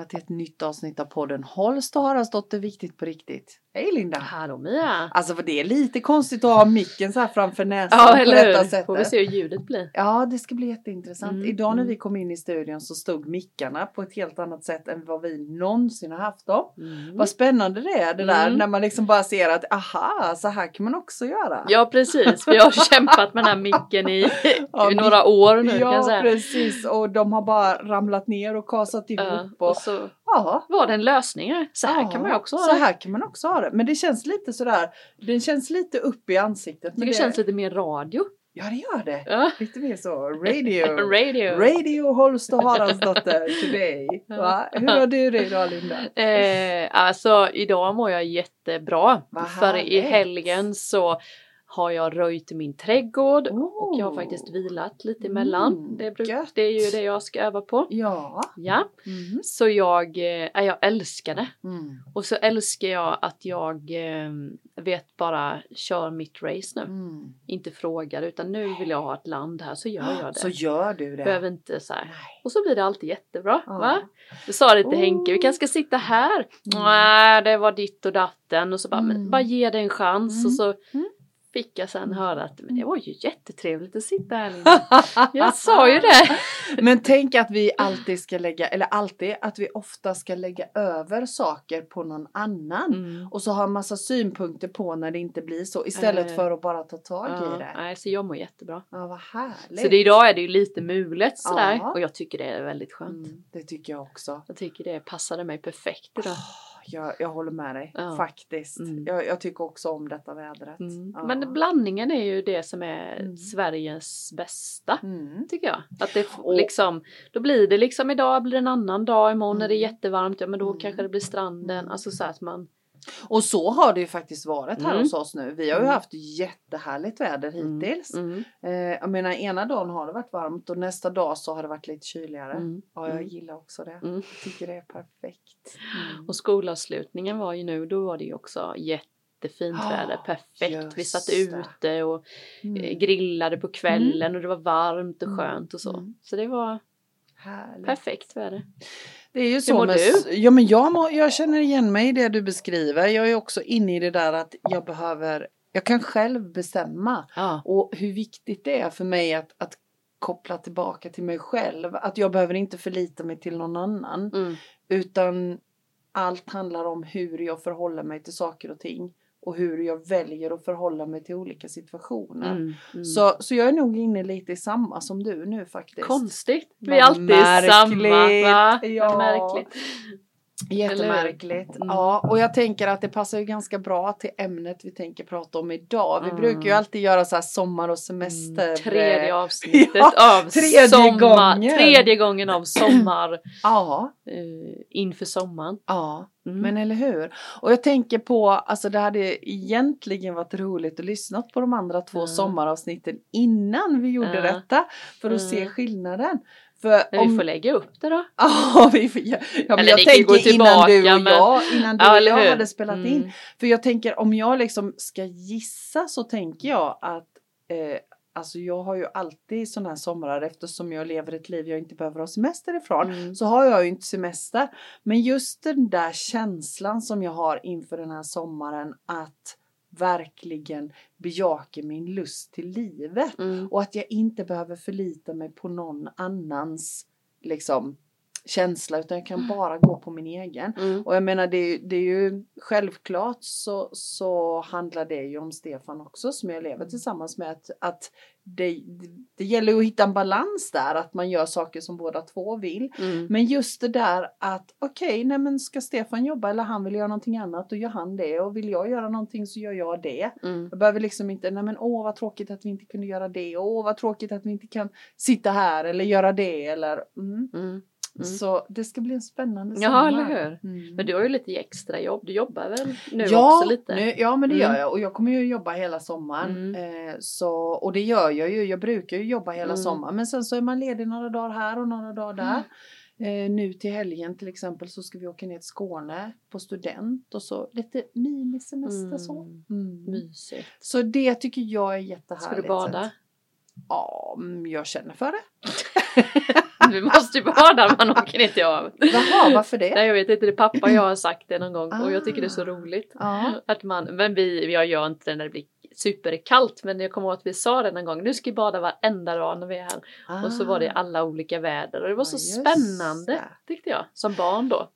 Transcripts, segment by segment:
välkomna till ett nytt avsnitt av podden Holst och Haraldsdotter Viktigt på riktigt. Hej Linda! Hallå Mia! Alltså för det är lite konstigt att ha micken så här framför näsan Ja på eller detta hur! sättet. Får vi se hur ljudet blir. Ja, det ska bli jätteintressant. Mm, Idag när mm. vi kom in i studion så stod mickarna på ett helt annat sätt än vad vi någonsin har haft dem. Mm. Vad spännande det är det där Mm. när man liksom bara ser att aha, så här kan man också göra. Ja precis, vi har kämpat med den här micken i, Ja, i några år nu kan ja jag säga. precis och de har bara ramlat ner och kasat ihop. Ja, och, och så ja, var det en lösning. Så här Ja, kan man också ha Så det. här kan man också ha det. Men det känns lite sådär, den känns lite upp i ansiktet. Men tycker det känns lite mer radio. Ja det gör det. Ja. Lite mer så, radio. Radio. Radio Holst och Haraldsdotter today. Va? Hur har du det idag Linda? Eh, alltså idag mår jag jättebra. Vad För i härligt. helgen så har jag röjt min trädgård och jag har Oh. faktiskt vilat lite emellan. Mm, det, bruk- det är ju det jag ska öva på. Ja. Ja, Mm. så jag, ja, jag älskar det. Mm. Och så älskar jag att jag eh, vet bara kör mitt race nu. Mm. Inte frågar utan nu vill jag ha ett land här så gör jag det. Så gör du det. Behöver inte så här. Och så blir det alltid jättebra. Ja. Va? Jag sa det till Oh. Henke, vi kanske ska sitta här. Mm. Nej, det var ditt och datten. Och så bara, Mm. men, bara ge det en chans. Mm. Och så Mm. Fick jag sen höra att men det var ju jättetrevligt att sitta här. Jag sa ju det. Men tänk att vi alltid ska lägga, eller alltid, att vi ofta ska lägga över saker på någon annan. Mm. Och så ha en massa synpunkter på när det inte blir så istället Eh, för att bara ta tag i Ja, det. nej, så jag mår jättebra. Ja, vad härligt. Så det, idag är det ju lite mulet sådär. Ja. Och jag tycker det är väldigt skönt. Mm, det tycker jag också. Jag tycker det passade mig perfekt idag. Åh, jag, jag håller med dig, Ja. faktiskt. Mm. Jag, jag tycker också om detta vädret. Mm. Ja. Men blandningen är ju det som är Mm. Sveriges bästa. Mm. Tycker jag. Att det Och- liksom, då blir det liksom idag blir det en annan dag, imorgon är det Mm. jättevarmt, ja men då Mm. kanske det blir stranden. Mm. Alltså så att man... Och så har det ju faktiskt varit här Mm. hos oss nu. Vi har ju Mm. haft jättehärligt väder Mm. hittills. Mm. Eh, jag menar ena dagen har det varit varmt och nästa dag så har det varit lite kyligare. Mm. Ja, jag Mm. gillar också det. Mm. Jag tycker det är perfekt. Mm. Och skolavslutningen var ju nu, då var det ju också jättefint Ah, väder, perfekt. Vi satt ute och Mm. eh, grillade på kvällen och det var varmt och Mm. skönt och så. Mm. Så det var Härligt. perfekt väder. Det är ju så mår med, Ja men jag, må, jag känner igen mig i det du beskriver. Jag är också inne i det där att jag behöver, jag kan själv bestämma. Ja. Och hur viktigt det är för mig att, att koppla tillbaka till mig själv. Att jag behöver inte förlita mig till någon annan. Mm. Utan allt handlar om hur jag förhåller mig till saker och ting. Och hur jag väljer att förhålla mig till olika situationer. Mm. Mm. Så, så jag är nog inne lite i samma som du nu faktiskt. Konstigt. Vi är alltid samma. Va? märkligt. Ja. märkligt. Jättemärkligt. Mm. Ja, och jag tänker att det passar ju ganska bra till ämnet vi tänker prata om idag. Vi Mm. brukar ju alltid göra så här sommar och semester. Mm, tredje avsnittet Ja, av tredje sommar. gången. Tredje gången av sommar. Ja, eh, inför sommaren. ja. Mm. Men eller hur? Och jag tänker på, alltså det hade egentligen varit roligt att lyssna på de andra två Mm. sommaravsnitten innan vi gjorde detta. För att se Mm. skillnaden. För Men vi får lägga upp det då. Ja, vi får, ja, men Eller jag tänker innan du tillbaka, och men- jag, innan du Ja, och jag hur? hade spelat in. Mm. För jag tänker om jag liksom ska gissa så tänker jag att eh, Alltså jag har ju alltid sådana här somrar eftersom jag lever ett liv jag inte behöver ha semester ifrån. Mm. Så har jag ju inte semester. Men just den där känslan som jag har inför den här sommaren att verkligen bejaka min lust till livet. Mm. Och att jag inte behöver förlita mig på någon annans liksom känsla utan jag kan bara gå på min egen. Mm. Och jag menar det, är- det är ju självklart så, så handlar det ju om Stefan också som jag lever tillsammans med. Att, att det, det gäller att hitta en balans där, att man gör saker som båda två vill. Mm. Men just det där att okej, nej men ska Stefan jobba eller han vill göra någonting annat då gör han det och vill jag göra någonting så gör jag det. Mm. Jag behöver liksom inte, nej men åh vad tråkigt att vi inte kunde göra det, åh vad tråkigt att vi inte kan sitta här eller göra det eller mm. Mm. Så det ska bli en spännande Ja, sommar. eller hur? Mm. Men du har ju lite extra jobb. Du jobbar väl nu ja, också lite? Nu, ja men det Mm. gör jag och jag kommer ju jobba hela sommaren. Mm. Eh, så, och det gör jag ju, jag brukar ju jobba hela Mm. sommaren men sen så är man ledig några dagar här och några dagar där. Eh, nu till helgen till exempel så ska vi åka ner till Skåne på student och så lite minisemester Mm. så. Mm. Mysigt. Så det tycker jag är jättehärligt. Ska du bada? Ja, jag känner för det. vi måste bada när man åker till havet. Jaha, varför det? Nej jag vet inte, det är pappa och jag har sagt det någon gång och jag tycker det är så Ah. roligt. Ja. Att man, men vi, jag gör inte det när det blir superkallt men jag kommer ihåg att vi sa det någon gång, nu ska vi bada varenda dag när vi är här. Och så var det i alla olika väder och det var så Ah. Spännande det. tyckte jag. Som barn då.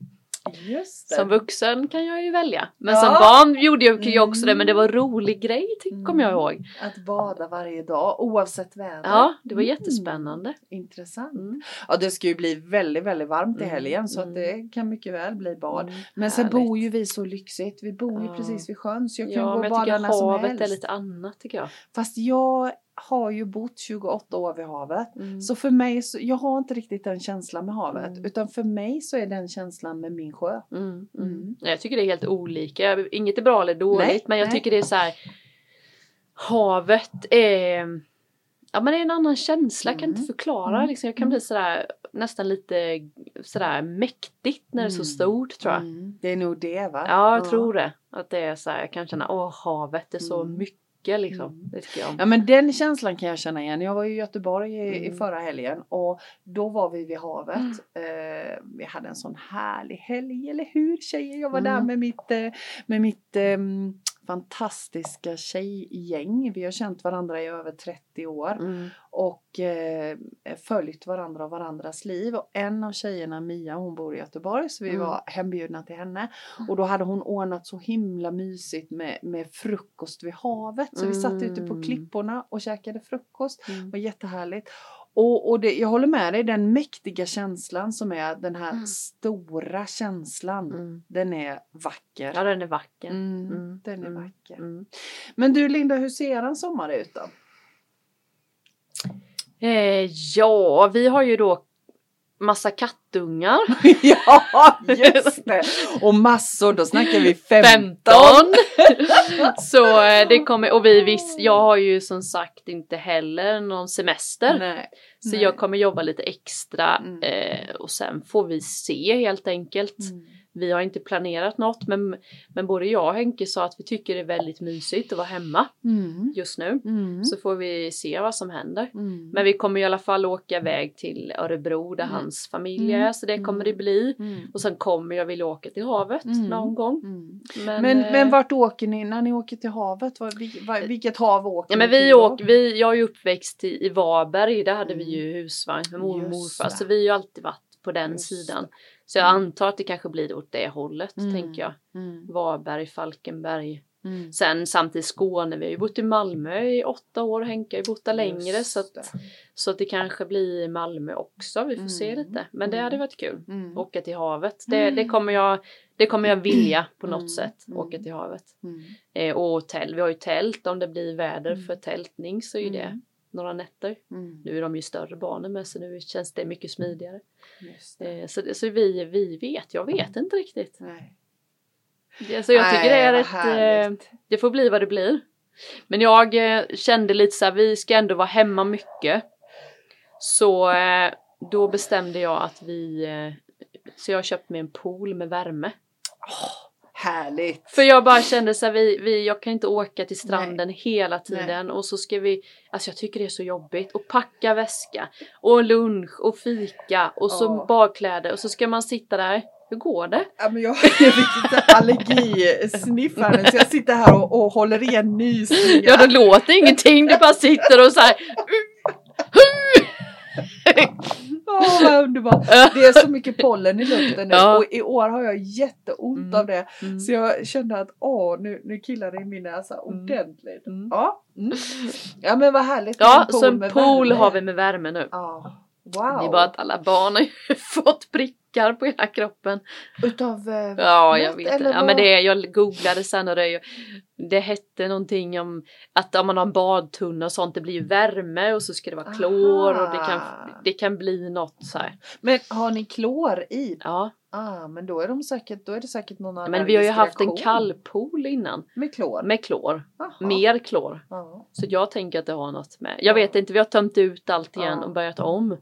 Som vuxen kan jag ju välja. Men Ja. som barn gjorde jag ju också det men det var en Mm. rolig grej kommer jag Mm. ihåg. Att bada varje dag oavsett väder. Ja, det var Mm. jättespännande. Intressant. Mm. Ja, det ska ju bli väldigt, väldigt varmt i Mm, helgen så att mm. det kan mycket väl bli bad. Mm, Men sen härligt. bor ju vi så lyxigt. Vi bor ju Ja. precis vid sjön så jag kan Ja, gå men och jag bada tycker när som havet helst. är lite annat tycker jag. Fast jag har ju bott 28 år vid havet. Mm. Så för mig, så, jag har inte riktigt den känslan med havet. Mm. Utan för mig så är den känslan med min sjö. Mm, mm. Mm. Jag tycker det är helt olika. Inget är bra eller dåligt Nej, men jag nej. tycker det är så här. Havet är Ja men det är en annan känsla, jag kan inte förklara Mm. liksom. Jag kan bli sådär nästan lite sådär mäktigt när det är så stort tror jag. Det är nog det va? Ja jag tror det. Att det är så här, jag kan känna åh havet är så Mm. Mycket liksom. Mm. Det tycker jag om. Ja men den känslan kan jag känna igen. Jag var i Göteborg i, i Mm. förra helgen och då var vi vid havet. Mm. Eh, vi hade en sån härlig helg, eller hur tjejer? Jag var där Mm. med mitt, eh, med mitt ehm, fantastiska tjejgäng. Vi har känt varandra i över 30 år Mm. och eh, följt varandra och varandras liv. Och en av tjejerna, Mia, hon bor i Göteborg så vi Mm. var hembjudna till henne. Och då hade hon ordnat så himla mysigt med, med frukost vid havet. Så vi satt ute på Mm. klipporna och käkade frukost. Mm. Det var jättehärligt. Och, och det, jag håller med dig, den mäktiga känslan som är den här Mm. stora känslan. Mm. Den är vacker. Ja den är vacker. Mm, Mm. Den är Mm. vacker. Mm. Men du Linda, hur ser en sommar ut då? Eh, ja, vi har ju då massa kattungar. ja, just det! Och massor, då snackar vi 15. 15! Så eh, det kommer, och vi visst, jag har ju som sagt inte heller någon semester. Nej. Så nej. jag kommer jobba lite extra Mm. eh, och sen får vi se helt enkelt. Mm. Vi har inte planerat något men, men både jag och Henke sa att vi tycker det är väldigt mysigt att vara hemma Mm. just nu. Mm. Så får vi se vad som händer. Mm. Men vi kommer i alla fall åka iväg till Örebro där Mm. hans familj Mm. Är så det kommer Mm. det bli. Mm. Och sen kommer jag vilja åka till havet Mm. någon gång. Mm. Men, Men, eh, men vart åker ni när ni åker till havet? Var, var, vilket hav åker Ja, men ni vi till åker, vi, jag är ju uppväxt i, i Varberg, där hade vi Mm. ju husvagn med mormor och morfar. Så vi har ju alltid varit på den Just sidan. Så jag Mm. antar att det kanske blir åt det hållet, Mm. tänker jag. Mm. Varberg, Falkenberg. Mm. Sen samtidigt Skåne, vi har ju bott i Malmö i åtta år, Henke har ju bott där längre. Just Så att, det. så att det kanske blir Malmö också, vi får se Mm. lite. Men det Mm. hade varit kul. Mm. Åka till havet. Det, det, kommer jag, det kommer jag vilja på något Mm. sätt, Mm. åka till havet. Mm. Eh, och tält, vi har ju tält om det blir väder Mm. för tältning så är ju det Mm. några nätter. Mm. Nu är de ju större barnen med så nu känns det mycket smidigare. Det. Eh, så så vi, vi vet, jag vet inte riktigt. Nej. Det, så jag tycker det är Nej, ett, eh, det får bli vad det blir. Men jag eh, kände lite så här, vi ska ändå vara hemma mycket. Så eh, då bestämde jag att vi, eh, så jag har köpt mig en pool med värme. Härligt. För jag bara kände så här, vi, vi, jag kan inte åka till stranden hela Nej. tiden och så ska vi, alltså jag tycker det är så jobbigt och packa väska och lunch och fika och så Ja. badkläder och så ska man sitta där. Hur går det? Ja, men jag fick lite allergisniff här nu så jag sitter här och, och håller igen nysningar. Ja, det låter ingenting, du bara sitter och så här. Åh, vad underbart. Det är så mycket pollen i luften nu Ja. och i år har jag jätteont Mm. av det. Mm. Så jag kände att åh, nu, nu killar det i min näsa ordentligt. Mm. Ja. Mm. ja, men vad härligt. Ja, så en pool värme. har vi med värme nu. Ja. Det är Wow. bara att alla barn har ju fått prickar på hela kroppen. Utav eh, Ja, jag vet eller Ja, men det, jag googlade sen och det, ju- det hette någonting om att om man har en badtunna och sånt, det blir ju värme och så ska det vara klor och det kan, Aha. det kan bli något så här. Men har ni klor i? Ja, Ah, men då är, de säkert, då är det säkert någon men vi har ju haft en reaktion kallpool innan Med klor? med klor, Jaha. mer klor. Ja. Så jag tänker att det har något med. Jag vet inte, vi har tömt ut allt igen Ja. och börjat om.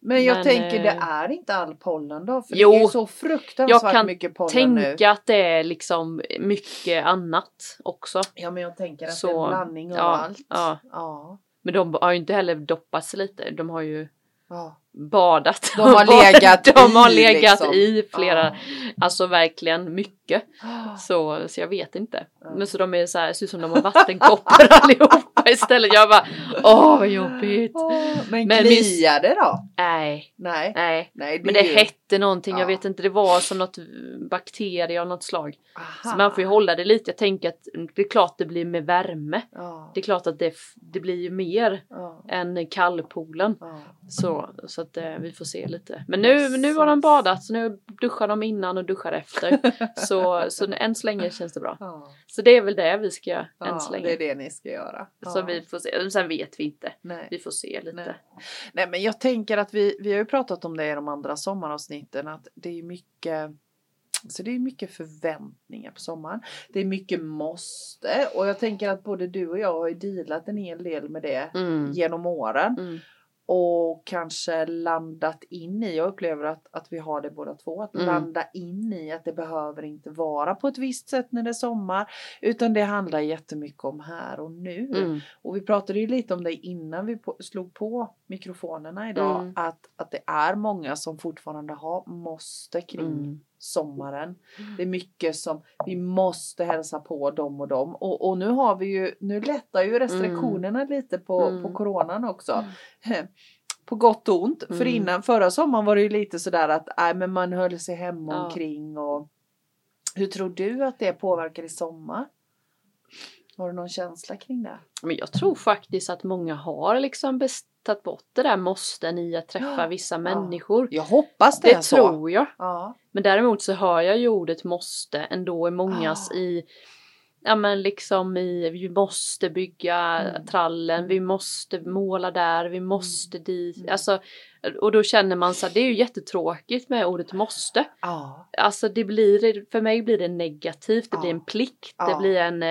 Men jag Men, tänker det eh, är inte all pollen då? För Jo, det är så fruktansvärt jag kan mycket pollen nu. Tänka att det är liksom mycket annat också. Ja men jag tänker att Så, det är en blandning av ja, allt. ja. ja. Men de har ju inte heller doppat sig lite. De har ju ja. Badat. De har legat De har i, legat liksom. i flera, Ja. alltså verkligen mycket. Ah. Så, så jag vet inte. Men så de är så här, ser ut som de har vattenkoppor allihopa istället. Jag bara, åh vad jobbigt. Åh, men Men kliar det då? Nej, Nej. nej. Nej Men är det ju- hette någonting, jag Ja. vet inte, det var som något bakterie av något slag. Aha. Så man får ju hålla det lite, jag tänker att det är klart det blir med värme. Ja. Det är klart att det, det blir ju mer än kallpoolen. Ja. Så, så att eh, vi får se lite. Men nu, nu har de badat, så nu duschar de innan och duschar efter. så, så än så länge känns det bra. Ja. Så det är väl det vi ska göra än Ja, så länge. det är det ni ska göra. Så Ja. vi får se. Sen vet vi inte. Nej. Vi får se lite. Nej. Nej men jag tänker att vi, vi har ju pratat om det i de andra sommaravsnitten att det är mycket så det är mycket förväntningar på sommaren. Det är mycket måste och jag tänker att både du och jag har ju dealat en hel del med det Mm. genom åren Mm. Och kanske landat in i, jag upplever att, att vi har det båda två, att Mm. landa in i att det behöver inte vara på ett visst sätt när det är sommar utan det handlar jättemycket om här och nu. Mm. Och vi pratade ju lite om det innan vi på, slog på mikrofonerna idag. Mm. Att, att det är många som fortfarande har måste kring Mm. sommaren. Det är mycket som vi måste hälsa på dem och dem. Och, och nu har vi ju, nu lättar ju restriktionerna lite på, Mm. på coronan också. På gott och ont. För Mm. innan, förra sommaren var det ju lite sådär att nej, men man höll sig hemma Ja. omkring. Och, hur tror du att det påverkar i sommar? Har du någon känsla kring det? Men jag tror faktiskt att många har liksom best- tagit bort det där måsten i att träffa vissa människor. Jag hoppas det, Det är så. tror jag. Ja. Men däremot så hör jag ju ordet måste ändå i mångas Ah. i Ja men liksom i vi måste bygga Mm. trallen, vi måste måla där, vi måste dit. Mm. Alltså, och då känner man så här, det är ju jättetråkigt med ordet måste. Ja. Alltså det blir, för mig blir det negativt, det Ja. blir en plikt, Ja. det blir en.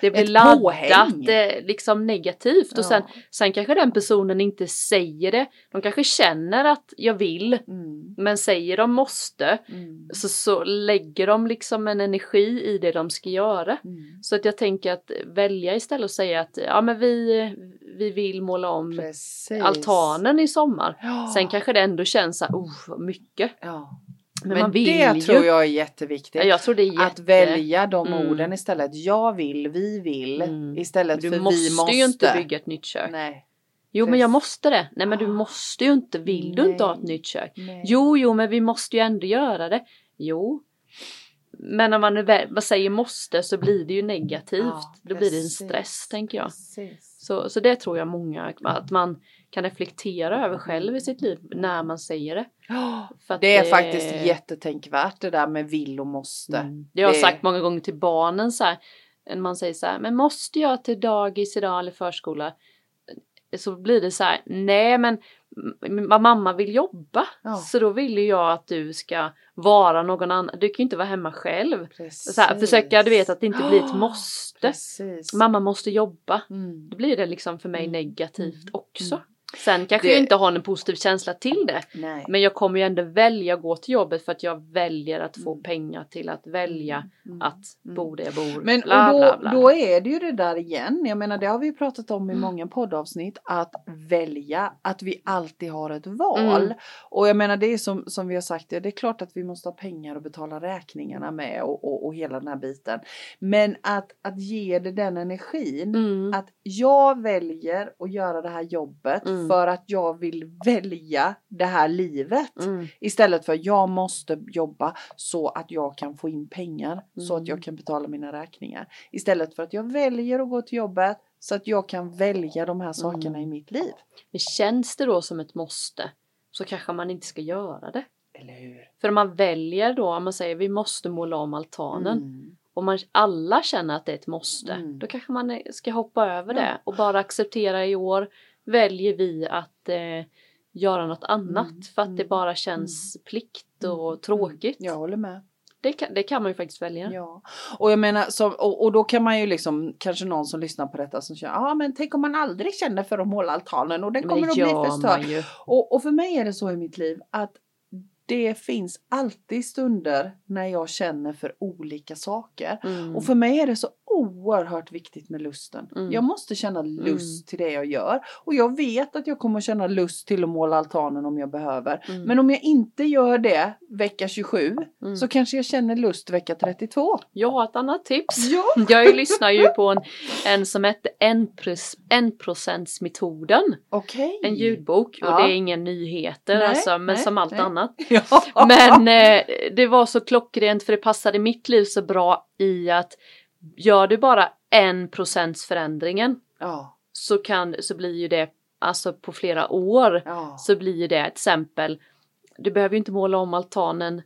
Det blir laddat, påhäng. eh, liksom negativt. Och sen, Ja. sen kanske den personen inte säger det, de kanske känner att jag vill, Mm. men säger de måste, Mm. så, så lägger de liksom en energi i det de ska göra. Mm. Så att jag tänker att välja istället och säga att ja men vi, vi vill måla om Precis. altanen i sommar. Ja. Sen kanske det ändå känns så här, oh, mycket. Ja. Men, Men, man vill det ju. tror jag är jätteviktigt. Ja, jag tror det är jätte... Att välja de Mm. orden istället. Jag vill, vi vill. Mm. Istället Du för måste, vi måste. ju inte bygga ett nytt kök. Nej. Jo men jag måste det. Nej men du Ah. måste ju inte. Vill du inte ha ett nytt kök? Nej. Jo jo men vi måste ju ändå göra det. Jo. Men när man är vad säger måste så blir det ju negativt. Ja, Då blir det en stress tänker jag. Precis. Så, så det tror jag många, att man kan reflektera över själv i sitt liv när man säger det. Att Det är faktiskt jättetänkvärt det där med vill och måste. Mm. Det har jag Det- sagt många gånger till barnen så här. Man säger så här, men måste jag till dagis idag eller förskola? Så blir det så här, nej men mamma vill jobba. Ja. Så då vill ju jag att du ska vara någon annan. Du kan ju inte vara hemma själv. Precis. Så här, försöka, du vet att det inte blir ett måste. Precis. Mamma måste jobba. Mm. Då blir det liksom för mig Mm. negativt Mm. också. Mm. Sen kanske Det- jag inte har en positiv känsla till det. Nej. Men jag kommer ju ändå välja att gå till jobbet för att jag väljer att få Mm. pengar till att välja Mm. att Mm. bo där jag bor. Men bla, och bla, då, bla. då är det ju det där igen. Jag menar det har vi pratat om i Mm. många poddavsnitt. Att välja, att vi alltid har ett val. Mm. Och jag menar det är som, som vi har sagt, det är klart att vi måste ha pengar och betala räkningarna med och, och, och hela den här biten. Men att, att ge det den energin. Mm. Att jag väljer att göra det här jobbet Mm. för att jag vill välja det här livet. Mm. Istället för jag måste jobba så att jag kan få in pengar så att Mm. jag kan betala mina räkningar. Istället för att jag väljer att gå till jobbet så att jag kan välja de här sakerna Mm. i mitt liv. Men känns det då som ett måste så kanske man inte ska göra det. För om man väljer då, om man säger vi måste måla om altanen Mm. Och man alla känner att det är ett måste, Mm. då kanske man ska hoppa över Ja. det och bara acceptera i år väljer vi att eh, göra något annat Mm. för att det Mm. bara känns plikt och tråkigt. Jag håller med. Det, kan, det kan man ju faktiskt välja. Ja. Och jag menar, så, och, och då kan man ju liksom, kanske någon som lyssnar på detta som säger, ja ah, men tänk om man aldrig känner för att måla altanen och den Men kommer att bli förstörd. Och, och för mig är det så i mitt liv att det finns alltid stunder när jag känner för olika saker. Mm. Och för mig är det så oerhört viktigt med lusten. Mm. Jag måste känna lust till det jag gör. Och jag vet att jag kommer känna lust till att måla altanen om jag behöver. Mm. Men om jag inte gör det vecka 27 Mm. så kanske jag känner lust vecka 32. Jag har ett annat tips. Ja! Jag lyssnar ju på en, en som hette 1%-metoden. Okej. En ljudbok och Ja. det är inga nyheter Nej, alltså, men nej, som allt nej. annat. Ja. Men eh, det var så klockrent för det passade mitt liv så bra i att gör du bara en procents förändringen ja. så kan så blir ju det alltså på flera år Ja. så blir ju det ett exempel. Du behöver ju inte måla om altanen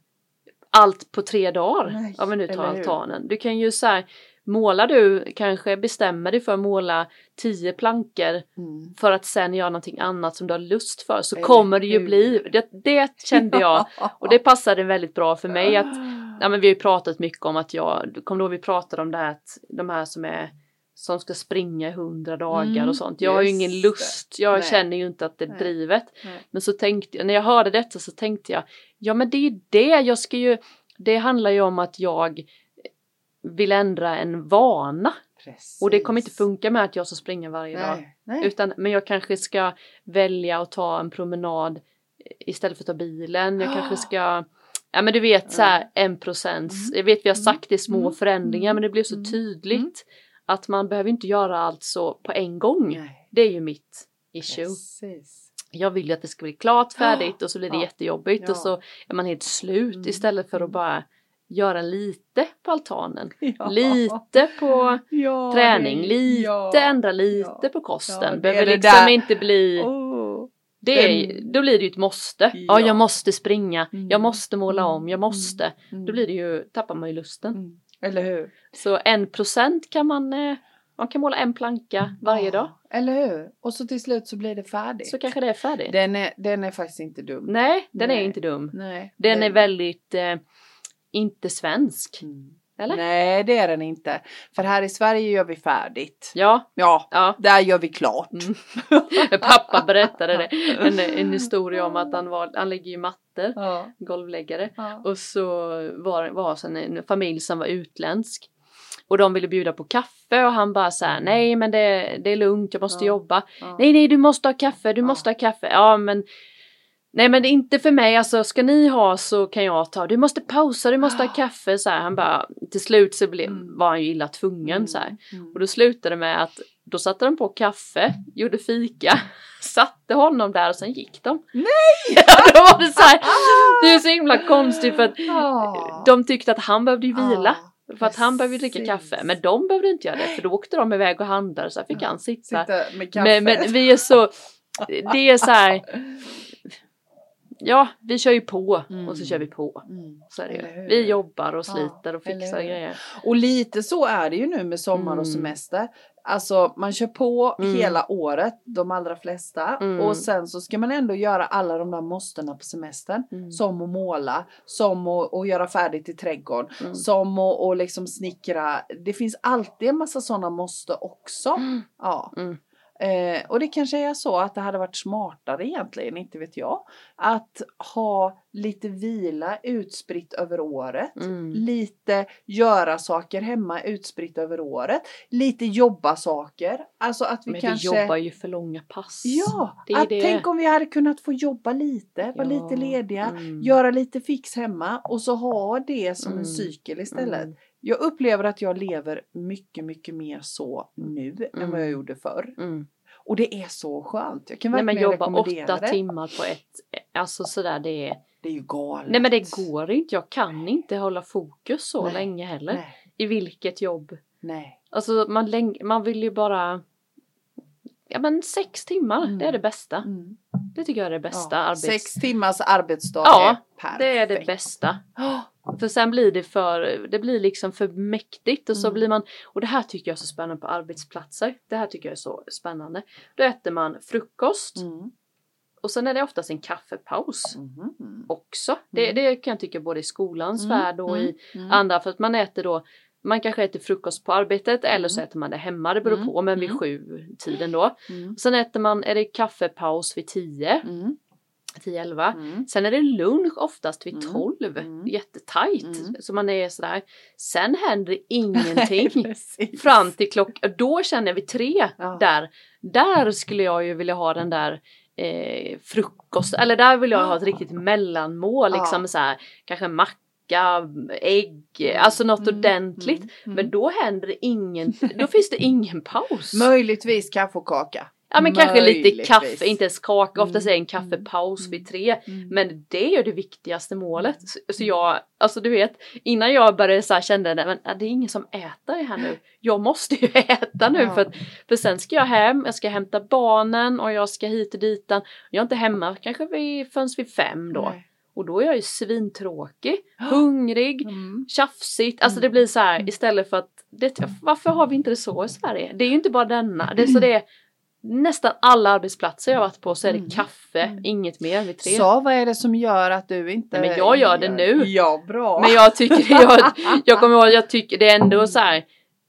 allt på tre dagar. Nej, om vi nu tar altanen. Du kan ju så här, målar du kanske bestämmer dig för att måla tio plankor Mm. för att sen göra någonting annat som du har lust för så Eller kommer det ju hur? bli, det, det kände jag och det passade väldigt bra för mig att Ja men vi har ju pratat mycket om att jag, du ihåg vi pratade om det här att de här som är som ska springa i hundra dagar Mm, och sånt. Jag har ju ingen lust, jag Nej. känner ju inte att det är Nej. drivet. Nej. Men så tänkte jag, när jag hörde detta så tänkte jag, ja men det är ju det, jag ska ju, det handlar ju om att jag vill ändra en vana. Precis. Och det kommer inte funka med att jag ska springa varje dag. Nej. Nej. Utan, men jag kanske ska välja att ta en promenad istället för att ta bilen. Jag kanske ska Ja men du vet så här en procents. Jag vet vi har sagt det är små Mm. förändringar Mm. men det blir så Mm. tydligt. Att man behöver inte göra allt så på en gång. Nej. Det är ju mitt issue. Precis. Jag vill ju att det ska bli klart färdigt och så blir det Ja. jättejobbigt Ja. och så är man helt slut Mm. istället för att bara göra lite på altanen. Ja. Lite på Ja, träning, lite, ja. ändra lite på kosten. Behöver är liksom där. inte bli Åh. det är, Den- då blir det ju ett måste. Ja, Ja. jag måste springa, Mm. jag måste måla om, jag Mm. måste. Mm. Då blir det ju, tappar man ju lusten. Mm. Eller hur? Så en procent kan man, eh, man kan måla en planka varje dag. Eller hur? Och så till slut så blir det färdigt. Så kanske det är färdigt. Den är, den är faktiskt inte dum. Nej, den är Nej. inte dum. Nej. Den är väldigt, eh, inte svensk. Mm. Eller? Nej, det är den inte. För här i Sverige gör vi färdigt. Ja, Ja, ja. där gör vi klart. Mm. Pappa berättade det. En, en historia om att han, var, han lägger ju mattor, Ja. golvläggare. Ja. Och så var var sen en familj som var utländsk. Och de ville bjuda på kaffe och han bara så här, nej men det, det är lugnt, jag måste Ja. jobba. Nej nej du måste ha kaffe, du måste ha kaffe. Ja men Nej men det är inte för mig, alltså ska ni ha så kan jag ta. Du måste pausa, du måste ha Ah. kaffe. Så här, han bara, till slut så blev, Mm. var han ju illa tvungen så här. Mm. Och då slutade det med att då satte de på kaffe, gjorde fika, satte honom där och sen gick de. Nej! Ja, då var det så här, det är så himla konstigt för att Ja. de tyckte att han behövde ju vila. Ja, För att han behövde dricka kaffe. Men de behövde inte göra det för då åkte de iväg och handlade så här fick Ja, han sitta. Sitta med kaffe. Men, men vi är så, det är så här. Ja, vi kör ju på Mm. och så kör vi på. Mm. Så är det ju. Vi jobbar och sliter och fixar grejer. Och lite så är det ju nu med sommar Mm. och semester. Alltså man kör på Mm. hela året, de allra flesta. Mm. Och sen så ska man ändå göra alla de där måstena på semestern. Mm. Som att måla, som att, att göra färdigt i trädgården, Mm. som att, att liksom snickra. Det finns alltid en massa sådana måste också. Mm. Ja. Eh, och det kanske är så att det hade varit smartare egentligen, inte vet jag. Att ha lite vila utspritt över året. Mm. Lite göra saker hemma utspritt över året. Lite jobba saker. Alltså att vi Men kanske... vi jobbar ju för långa pass. Ja, att det. tänk om vi hade kunnat få jobba lite, vara Ja, lite lediga, mm. göra lite fix hemma och så ha det som en Mm, cykel istället. Mm. Jag upplever att jag lever mycket, mycket mer så nu än vad jag Mm. gjorde förr. Mm. Och det är så skönt. Jag kan Nej verkligen men jobba åtta det. timmar på ett, alltså sådär det är. Det är ju galet. Nej men det går inte, jag kan inte hålla fokus så Nej. länge heller. Nej, I vilket jobb. nej. Alltså man, läng- man vill ju bara Ja men sex timmar, Mm. det är det bästa. Mm. Det tycker jag är det bästa Ja, arbets... Sex timmars arbetsdag Ja, är perfekt. Det är det bästa. För sen blir det för, det blir liksom för mäktigt och så Mm. blir man, och det här tycker jag är så spännande på arbetsplatser. Det här tycker jag är så spännande. Då äter man frukost Mm. Och sen är det oftast en kaffepaus Mhm. också. Det, Mm. det kan jag tycka både i skolans Mm, värld och i Mm. andra för att man äter då man kanske äter frukost på arbetet eller så Mm. äter man det hemma, det beror Mm, på, men vid mm. sju tiden då. Mm. Sen äter man, är det kaffepaus vid tio Mm. 10-11. Mm. Sen är det lunch oftast vid Mm. 12. Mm. Jättetajt. Mm. Så man är sådär. Sen händer ingenting. Fram till klockan, då känner jag vid tre Ja. där, där skulle jag ju vilja ha den där eh, frukost, eller där vill jag ha ett riktigt mellanmål, liksom så här, kanske macka, ägg, alltså något Mm, ordentligt. mm, mm. Men då händer det ingen, då finns det ingen paus. Möjligtvis kaffe och kaka. Ja men kanske lite kaffe, inte ens kaka, oftast är en Mm, kaffepaus mm, vid tre. Mm. Men det är det viktigaste målet. Så, så jag, alltså du vet, innan jag började så här kände jag, men äh, det är ingen som äter här nu. Jag måste ju äta nu Ja. för, att, för sen ska jag hem, jag ska hämta barnen och jag ska hit och dit. Jag är inte hemma kanske vid, förrän vid fem då. Nej. Och då är jag ju svintråkig, hungrig, Mm. tjafsigt. Alltså Mm. det blir så här Mm. istället för att, det, varför har vi inte det så i Sverige? Det är ju inte bara denna, det är så det är nästan alla arbetsplatser jag varit på så är det Mm. kaffe, Mm. inget mer vid tre. Så vad är det som gör att du inte Nej, men jag gör det nu. Ja bra. Men jag tycker, jag, jag kommer ihåg, jag tycker det är ändå så här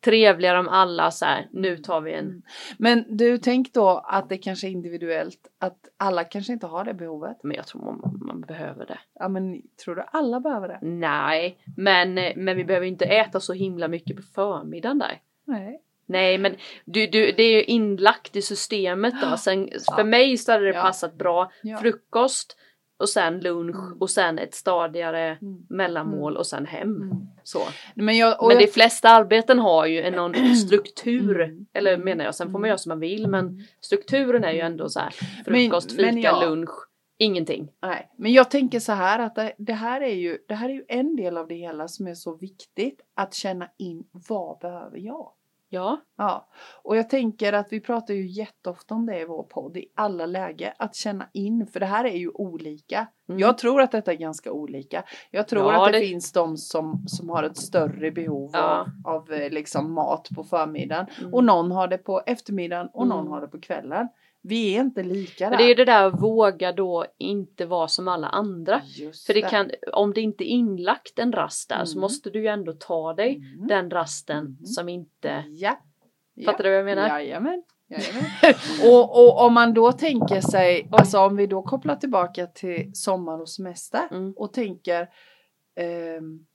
trevligare om alla så här, nu tar vi en, Mm. Men du tänk då att det kanske är individuellt. Att alla kanske inte har det behovet. men jag tror man, man behöver det. Ja men tror du alla behöver det? Nej, men, men vi behöver inte äta så himla mycket på förmiddagen där. Nej. Nej, men du, du, det är ju inlagt i systemet då. Sen, för Ja. mig så hade det passat bra. Ja. Frukost och sen lunch Mm. och sen ett stadigare Mm. mellanmål och sen hem. Mm. Så. Men, jag, Men jag, de flesta arbeten har ju en någon struktur. Mm. Eller menar jag, sen får man Mm. göra som man vill. Men strukturen är ju ändå så här. Men- Frukost, men fika, ja. lunch, ingenting. Nej, men jag tänker så här att det, det, här är ju, det här är ju en del av det hela som är så viktigt. Att känna in vad behöver jag? Ja. Ja, och jag tänker att vi pratar ju jätteofta om det i vår podd i alla läge. Att känna in, för det här är ju olika. Mm. Jag tror att detta är ganska olika. Jag tror Ja, att det, det- finns de som, som har ett större behov Ja. av, av eh, liksom mat på förmiddagen. Mm. Och någon har det på eftermiddagen och någon Mm. har det på kvällen. Vi är inte lika där. det är ju det där att våga då inte vara som alla andra. Just För det kan, om det inte är inlagt en rast där så Mm. måste du ju ändå ta dig Mm. den rasten Mm. som inte... Ja. ja. Fattar du vad jag menar? Jajamän. Jajamän. och, och om man då tänker sig, alltså om vi då kopplar tillbaka till sommar och semester Mm. och tänker ehm,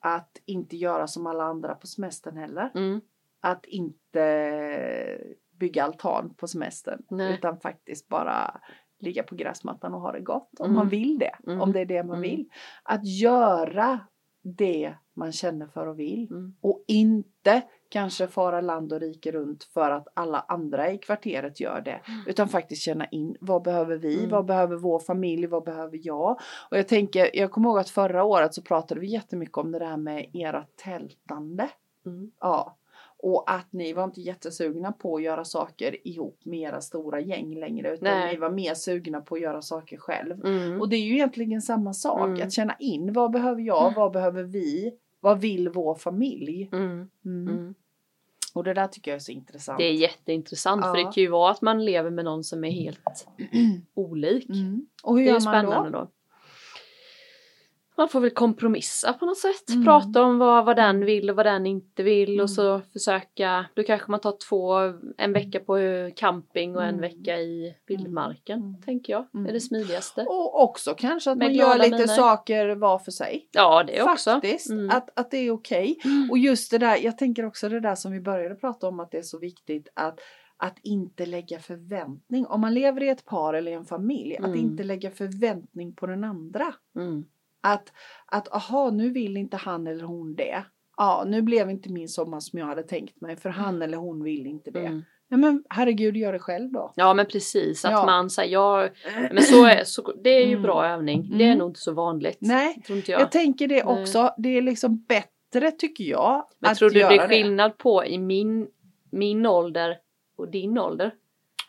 att inte göra som alla andra på semestern heller. Mm. Att inte bygga altan på semestern Nej. utan faktiskt bara ligga på gräsmattan och ha det gott om Mm. man vill det. Mm. Om det är det man Mm. vill. Att göra det man känner för och vill Mm. och inte kanske fara land och rike runt för att alla andra i kvarteret gör det. Utan faktiskt känna in vad behöver vi, Mm. vad behöver vår familj, vad behöver jag? Och jag tänker, jag kommer ihåg att förra året så pratade vi jättemycket om det där med era tältande. Mm. Ja. Och att ni var inte jättesugna på att göra saker ihop med era stora gäng längre. Utan Nej. ni var mer sugna på att göra saker själv. Mm. Och det är ju egentligen samma sak. Mm. Att känna in vad behöver jag, vad behöver vi, vad vill vår familj? Mm. Mm. Mm. Och det där tycker jag är så intressant. Det är jätteintressant för Ja. det kan ju vara att man lever med någon som är helt olik. Mm. Och hur Det är gör man spännande då? då? Man får väl kompromissa på något sätt. Mm. Prata om vad, vad den vill och vad den inte vill Mm. och så försöka. Då kanske man tar två, en vecka på camping och en Mm. vecka i vildmarken. Mm. Tänker jag. Mm. är det smidigaste. Och också kanske att Med man gör lite miner. saker var för sig. Ja det också. Faktiskt. Mm. Att, att det är okej. Mm. Och just det där, jag tänker också det där som vi började prata om att det är så viktigt att att inte lägga förväntning. Om man lever i ett par eller i en familj, att inte lägga förväntning på den andra. Mm. Att, att aha, nu vill inte han eller hon det. Ja, nu blev inte min sommar som jag hade tänkt mig för han eller hon vill inte det. Mm. Ja, men herregud, gör det själv då. Ja men precis att Ja. man säger ja men så är så, det är ju Mm. bra övning. Det är Mm. nog inte så vanligt. Nej, jag, jag. tänker det Nej. också. Det är liksom bättre tycker jag. Men tror du det är skillnad på i min, min ålder och din ålder?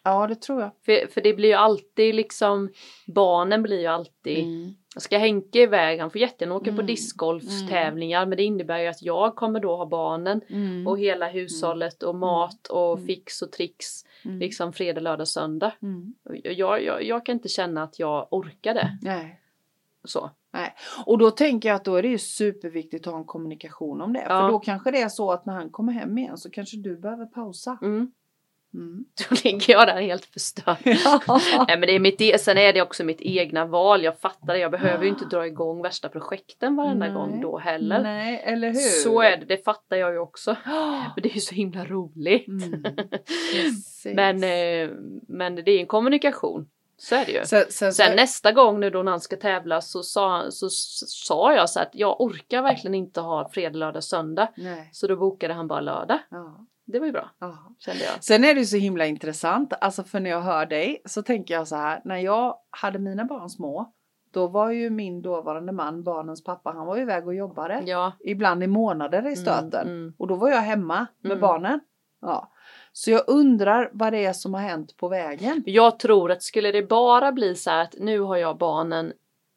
Ja, det tror jag. För, för det blir ju alltid liksom, barnen blir ju alltid, Mm. ska Henke iväg, han får jättegärna åka på Mm. discgolfstävlingar men det innebär ju att jag kommer då ha barnen Mm. och hela hushållet och mat och Mm. fix och tricks Mm. liksom fredag, lördag, söndag. Mm. Jag, jag, jag kan inte känna att jag orkar det. Nej. Så. Och då tänker jag att då är det ju superviktigt att ha en kommunikation om det. Ja. För då kanske det är så att när han kommer hem igen så kanske du behöver pausa. Mm. Mm. Då ligger jag där helt förstörd. Nej men det är mitt, e- sen är det också mitt egna val. Jag fattar det. Jag behöver ju inte dra igång värsta projekten varenda Nej. gång då heller. Nej, eller hur? Så är det, det fattar jag ju också. Men det är ju så himla roligt. Mm. Men, eh, men det är en kommunikation. Så är det ju. sen, sen, Sen nästa gång nu då när han ska tävla så sa, så sa jag så att jag orkar verkligen inte ha fredag, lördag, söndag. Nej. Så då bokade han bara lördag. Ja. Det var ju bra, Ja. kände jag. Sen är det ju så himla intressant, alltså för när jag hör dig så tänker jag så här, när jag hade mina barn små, då var ju min dåvarande man, barnens pappa, han var ju iväg och jobbade. Ja. Ibland i månader i stöten. Mm, mm. Och då var jag hemma med Mm. barnen. Ja. Så jag undrar vad det är som har hänt på vägen. Jag tror att skulle det bara bli så här att nu har jag barnen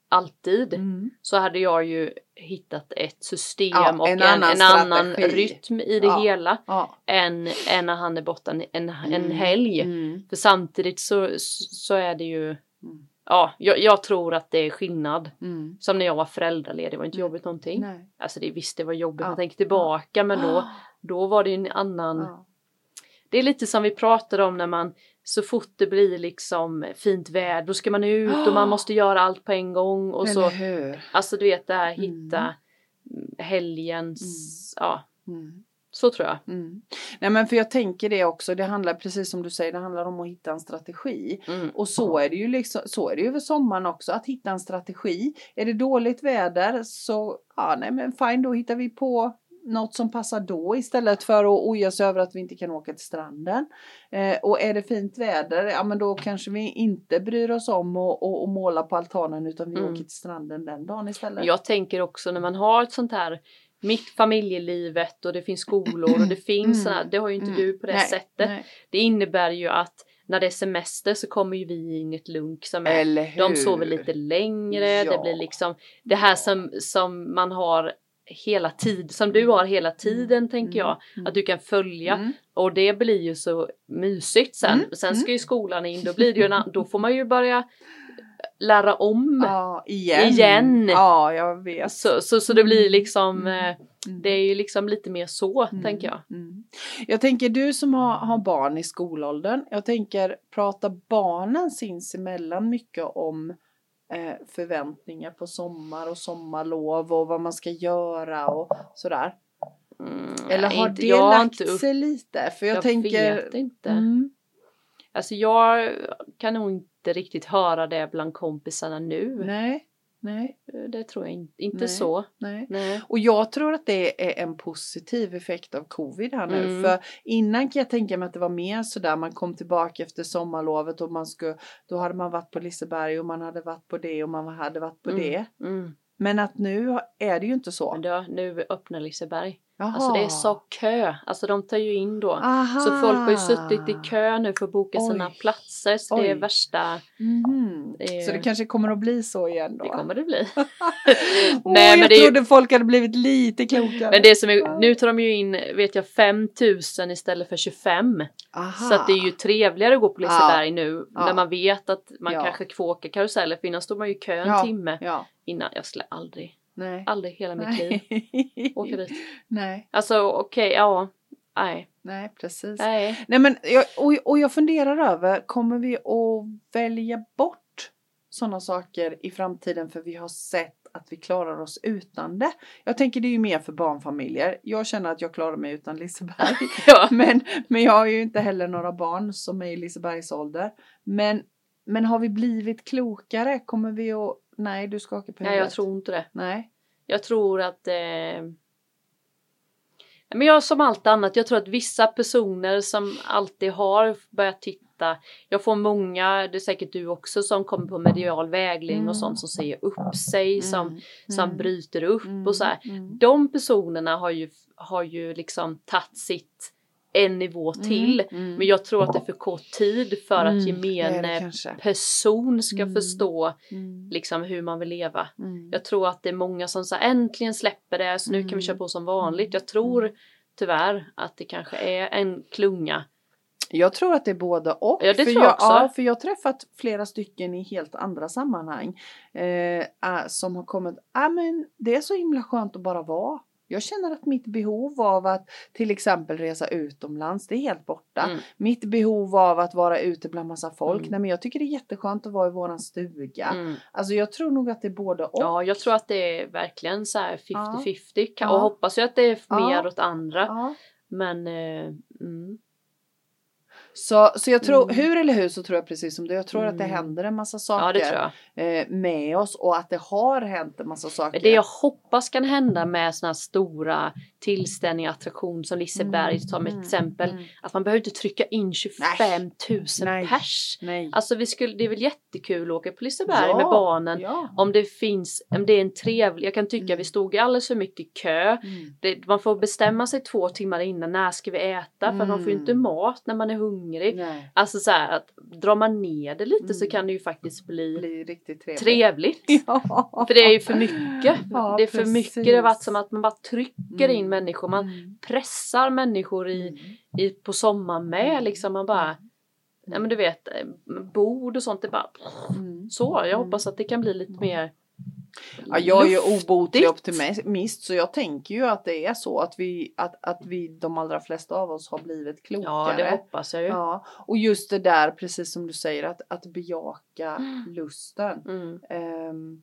alltid Mm. så hade jag ju hittat ett system Ja, och en en, annan en annan rytm i det Ja. hela Ja. än, än när han är borta en, en, en Mm. helg. Mm. För samtidigt så, så är det ju Mm. Ja, jag, jag tror att det är skillnad. Mm. Som när jag var föräldraledig, det var inte jobbigt någonting. Nej. Alltså det visst det var jobbigt, Ja. man tänker tillbaka men då, då var det en annan. Det är lite som vi pratade om när man så fort det blir liksom fint väder då ska man ut och man måste göra allt på en gång och så Eller hur? Alltså du vet det här Mm. hitta mm, helgens, ja Mm. så tror jag. Mm. Nej men för jag tänker det också, det handlar precis som du säger, det handlar om att hitta en strategi. Mm. Och så är det ju liksom, så är det ju över sommaren också, att hitta en strategi. Är det dåligt väder så, ja nej men fine då hittar vi på något som passar då istället för att oja sig över att vi inte kan åka till stranden. Eh, och är det fint väder, ja men då kanske vi inte bryr oss om att och, och måla på altanen utan vi Mm. åker till stranden den dagen istället. Jag tänker också när man har ett sånt här mitt familjelivet och det finns skolor och det finns Mm. såna, det har ju inte Mm. du på det Nej, sättet. nej. Det innebär ju att när det är semester så kommer ju vi in i ett lunk som är Eller hur? De sover lite längre, Ja. det blir liksom det här som, som man har hela tid, som du har hela tiden tänker jag. Mm. Att du kan följa Mm. och det blir ju så mysigt sen. Mm, Sen ska ju skolan in, då blir det ju en, då får man ju börja lära om. Ja, igen. Igen. Ja, jag vet. Så, så, så det blir liksom, Mm. eh, Mm. det är ju liksom lite mer så Mm. tänker jag. Mm. Jag tänker du som har, har barn i skolåldern. Jag tänker prata barnen sinsemellan mycket om förväntningar på sommar och sommarlov och vad man ska göra och sådär. Mm, Eller har inte- det har lagt upp- sig lite? För jag, Jag tänker... vet inte. Mm, Alltså jag kan nog inte riktigt höra det bland kompisarna nu. nej, nej, Det tror jag inte, inte Nej. så. nej. Nej. Och jag tror att det är en positiv effekt av covid här nu. Mm. För innan kan jag tänka mig att det var mer sådär man kom tillbaka efter sommarlovet och man skulle, då hade man varit på Liseberg och man hade varit på det och man hade varit på Mm. det. Mm. Men att nu är det ju inte så. Då, nu öppnar Liseberg. Jaha. Alltså det är så kö. Alltså de tar ju in då. Aha. Så folk har ju suttit i kö nu för att boka sina Oj. platser. Så det är Oj. värsta. Det är- Så det kanske kommer att bli så igen då? Det kommer det bli. Åh, Nej, men jag det är ju- trodde folk hade blivit lite klokare. Men det som är, nu tar de ju in, vet jag, 5000 istället för 25. Aha. Så att det är ju trevligare att gå på Liseberg nu. Ja. När man vet att man Ja. kanske får åka karuseller. För innan står man ju i kö en Ja. timme Ja, innan. Jag skulle aldrig, nej. aldrig hela mitt liv Nej. åka dit. nej, Alltså okej, ja. Nej, nej, precis. nej. Nej men jag, och, och jag funderar över, kommer vi att välja bort sådana saker i framtiden för vi har sett att vi klarar oss utan det? Jag tänker det är ju mer för barnfamiljer. Jag känner att jag klarar mig utan Liseberg. Ja. men, men jag har ju inte heller några barn som är i Lisebergs ålder. Men, men har vi blivit klokare? Kommer vi att... Nej, du skakar på Nej, huvudet. jag tror inte det. Nej. Jag tror att eh... Men jag som allt annat, jag tror att vissa personer som alltid har börjat titta Jag får många, det är säkert du också, som kommer på medial vägledning Mm. och sånt som säger upp sig, som, Mm, som mm, bryter upp mm, och så här. mm. De personerna har ju, har ju liksom tagit sitt en nivå till. Mm, mm. Men jag tror att det är för kort tid för att Mm, det gemene person ska Mm. förstå Mm, liksom hur man vill leva. mm. Jag tror att det är många som säger äntligen släpper det så nu kan vi Mm. köra på som vanligt. Jag tror tyvärr att det kanske är en klunga. Jag tror att det är både och. Ja, det för tror jag också. Ja, för jag har träffat flera stycken i helt andra sammanhang. Eh, äh, som har kommit, ja ah, men det är så himla skönt att bara vara. Jag känner att mitt behov av att till exempel resa utomlands, det är helt borta. Mm. Mitt behov av att vara ute bland massa folk, Mm. nej men jag tycker det är jätteskönt att vara i våran stuga. Mm. Alltså jag tror nog att det är både och. Ja, jag tror att det är verkligen så här 50-50 Kan- Ja. och hoppas ju att det är Ja. mer åt andra. Ja. Men eh, mm. Så, så jag tror, Mm. hur eller hur så tror jag precis som du, jag tror att det Mm. händer en massa saker ja, det tror jag. Eh, med oss och att det har hänt en massa saker. Det jag hoppas kan hända med såna här stora tillställningar, attraktion som Liseberg som ett exempel. Mm. Att man behöver inte trycka in 25 000 Nej. pers. Nej. Alltså vi skulle, det är väl jättekul att åka på Liseberg Ja. med barnen. Ja. Om det finns, om det är en trevlig, jag kan tycka Mm. vi stod i alldeles för mycket kö. Mm. Det, man får bestämma sig två timmar innan, när ska vi äta? För man får ju inte Mm. mat när man är hungrig. Nej. Alltså så här, att drar man ner det lite så Mm. kan det ju faktiskt bli blir riktigt trevligt. trevligt. Ja. För det är ju för mycket. Ja, det är för precis. mycket. Det har varit som att man bara trycker in Mm. människor. Man Mm. pressar människor i, Mm. i, på sommaren med. Mm. Liksom man bara, ja men du vet, eh, bord och sånt. Det bara Mm. så. Jag hoppas att det kan bli lite mer Ja, jag är ju obotlig optimist så jag tänker ju att det är så att vi, att, att vi de allra flesta av oss har blivit klokare. Ja, det hoppas jag ju. Ja, och just det där precis som du säger att, att bejaka Mm. lusten. Mm. Ehm,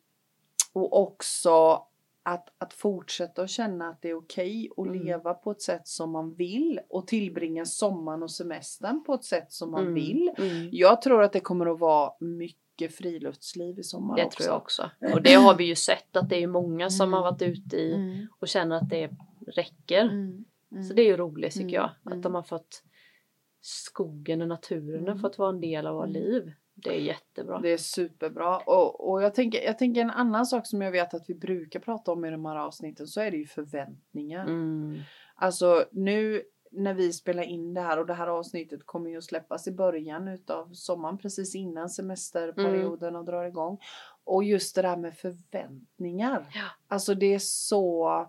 och också att, att fortsätta att känna att det är okej att Mm. leva på ett sätt som man vill och tillbringa sommaren och semestern på ett sätt som man Mm. vill. Mm. Jag tror att det kommer att vara mycket friluftsliv i sommar Det också. tror jag också. Och det har vi ju sett att det är många som Mm. har varit ute i Mm. och känner att det räcker. Mm. Mm. Så det är ju roligt tycker jag. Att de har fått skogen och naturen har fått vara en del av våra Mm. liv. Det är jättebra. Det är superbra. Och, och jag, tänker, jag tänker en annan sak som jag vet att vi brukar prata om i de här avsnitten så är det ju förväntningar. Mm. Alltså nu när vi spelar in det här och det här avsnittet kommer ju att släppas i början utav sommaren precis innan semesterperioden och drar igång. Och just det där med förväntningar. Ja. Alltså det är så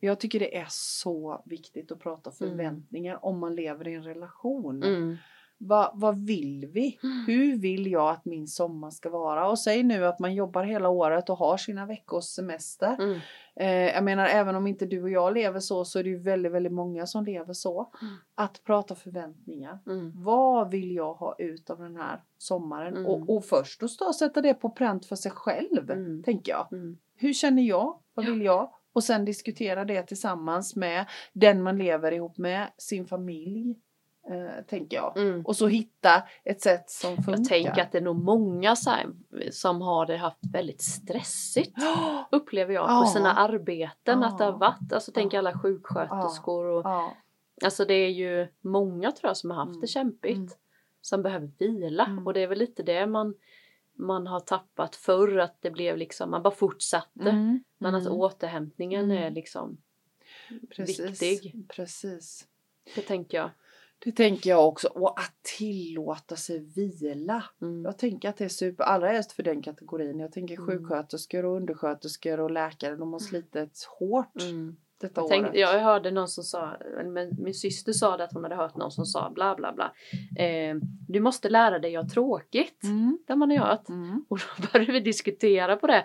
jag tycker det är så viktigt att prata Mm. förväntningar om man lever i en relation. Mm. Va, vad vill vi? Hur vill jag att min sommar ska vara? Och säg nu att man jobbar hela året och har sina veckors semester. Eh, jag menar även om inte du och jag lever så så är det ju väldigt, väldigt många som lever så. Mm. Att prata förväntningar. Mm. Vad vill jag ha ut av den här sommaren? Mm. Och, och först och stå sätta det på pränt för sig själv, Mm. tänker jag. Mm. Hur känner jag? Vad vill jag? Och sen diskutera det tillsammans med den man lever ihop med, sin familj, eh, tänker jag. Mm. Och så hitta ett sätt som funkar. Jag tänker att det är nog många så här, som har det haft väldigt stressigt. Upplever jag på Ja. sina arbeten Ja. att det har varit. Alltså tänk alla sjuksköterskor och alltså det är ju många tror jag som har haft Mm. det kämpigt. Mm. Som behöver vila Mm. och det är väl lite det man man har tappat förr att det blev liksom man bara fortsatte. Mm. Men att Mm. återhämtningen Mm. är liksom Precis. viktig. Precis. det tänker jag. Det tänker jag också. Och att tillåta sig vila. Mm. Jag tänker att det är super, allra helst för den kategorin. Jag tänker Mm. sjuksköterskor och undersköterskor och läkare. De har slitit hårt Mm. Detta Jag, året. tänkte, jag hörde någon som sa, men min syster sa det att hon hade hört någon som sa bla bla bla. Eh, du måste lära dig att ha tråkigt. Mm. Det har man hört. Mm. Och då började vi diskutera på det.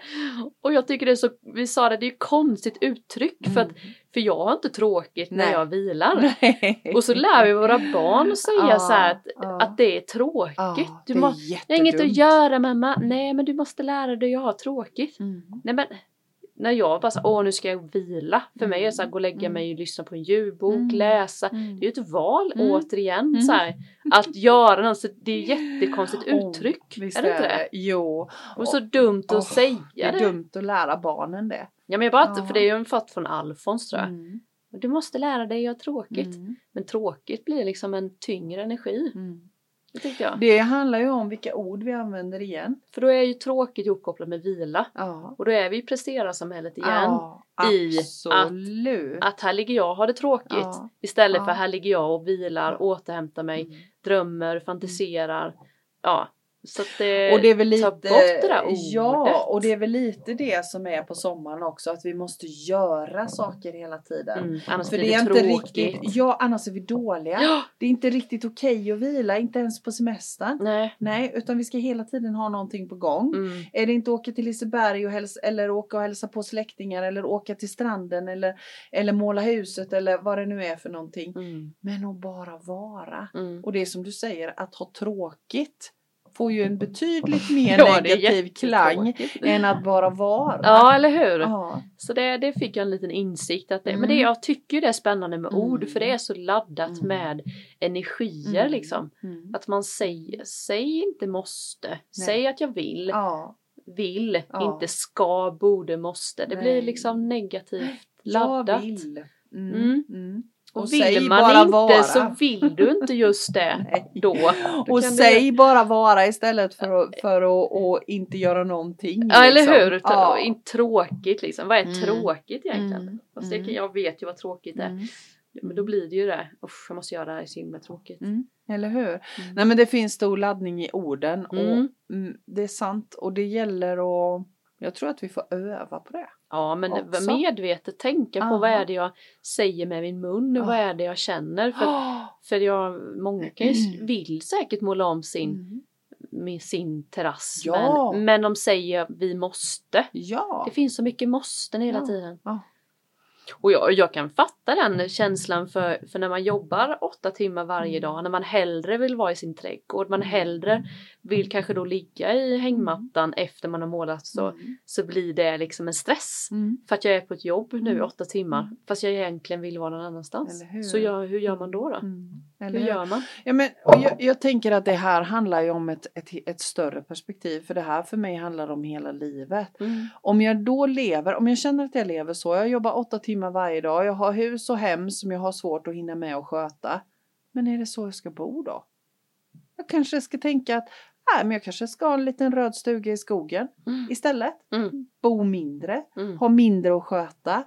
Och jag tycker det är så, vi sa det, det är ju konstigt uttryck för, att, för jag har inte tråkigt när Nej. jag vilar. Nej. Och så lär vi våra barn att säga Ja, så att, ja. att det är tråkigt. Ja, du det är det är inget att jättedumt. göra mamma. Nej men du måste lära dig att ha tråkigt. Mm. Nej men när jag bara så, åh nu ska jag vila. För mig är det så här, gå och lägga Mm. mig och lyssna på en ljudbok, Mm. läsa. Mm. Det är ju ett val Mm. återigen. Mm. Så här, att göra något, så det är jättekonstigt Oh, uttryck. Visst är det inte det? Jo. Och så dumt att säga Det är det. dumt att lära barnen det. Ja men jag bara, Ja. för det är ju en fått från Alfons tror jag. Mm. Du måste lära dig att ha tråkigt. Mm. Men tråkigt blir liksom en tyngre energi. Mm. Det jag. Det handlar ju om vilka ord vi använder igen. För då är ju tråkigt ihopkopplat med vila. Ja. Och då är vi i presterarsamhället igen. Ja, i absolut. Att här ligger jag och har det tråkigt. Ja. Istället för här ligger jag och vilar, återhämtar mig, Mm. drömmer, fantiserar. Ja, Så att det, Och det är väl lite, ta bort det där ordet. ja, och det är väl lite det som är på sommaren också, att vi måste göra saker hela tiden. Mm, annars För blir det är det inte tråkigt. riktigt, ja annars är vi dåliga. Ja. Det är inte riktigt okej att vila, inte ens på semestern. Nej. Nej, utan vi ska hela tiden ha någonting på gång. Mm. Är det inte åka till Liseberg och hälsa, eller åka och hälsa på släktingar eller åka till stranden eller, eller måla huset eller vad det nu är för någonting. Mm. Men att bara vara. Mm. Och det är som du säger, att ha tråkigt får ju en betydligt mer Ja, negativ klang än att bara vara. Ja, eller hur? Ja. Så det, det fick jag en liten insikt att det, Mm. men det, jag tycker det är spännande med Mm. ord för det är så laddat Mm. med energier Mm. liksom. Mm. Att man säger, säg inte måste, säg att jag vill, Ja. vill, Ja. inte ska, borde, måste. Det Nej. blir liksom negativt Jag laddat. vill. Mm. Mm. Mm. Och, Och vill man bara inte vara. så vill du inte just det då. Då Och säg bara vara istället för att, för att och inte göra någonting. Ja eller liksom. hur? Ja. Inte tråkigt liksom. Vad är Mm. tråkigt egentligen? Mm. Fast det Mm. jag vet ju vad tråkigt är. Mm. Men då blir det ju det. Usch, jag måste göra det här, så himla tråkigt. Mm. Eller hur? Nej men det finns stor laddning i orden och Mm. mm, det är sant och det gäller att jag tror att vi får öva på det. Ja men Också. medvetet tänka på Aha. vad är det jag säger med min mun och vad Ah. är det jag känner. För, för jag, många kan ju, vill säkert måla om sin, Mm. med sin terrass. Ja. Men, men de säger vi måste. Ja. Det finns så mycket måsten hela Ja. tiden. Ja. Och jag, jag kan fatta den känslan för, för när man jobbar åtta timmar varje Mm. dag, när man hellre vill vara i sin trädgård, man hellre vill kanske då ligga i hängmattan efter man har målat så, Mm. så blir det liksom en stress. Mm. För att jag är på ett jobb nu i Mm. åtta timmar, Mm. fast jag egentligen vill vara någon annanstans. Så jag, hur gör man då? då? Mm. Eller Hur gör man? Ja, men, jag, jag tänker att det här handlar ju om ett, ett, ett större perspektiv för det här för mig handlar om hela livet. Mm. Om jag då lever, om jag känner att jag lever så, jag jobbar åtta timmar varje dag, jag har hus och hem som jag har svårt att hinna med och sköta. Men är det så jag ska bo då? Jag kanske ska tänka att nej, men jag kanske ska ha en liten röd stuga i skogen Mm. istället. Mm. Bo mindre, Mm. ha mindre att sköta.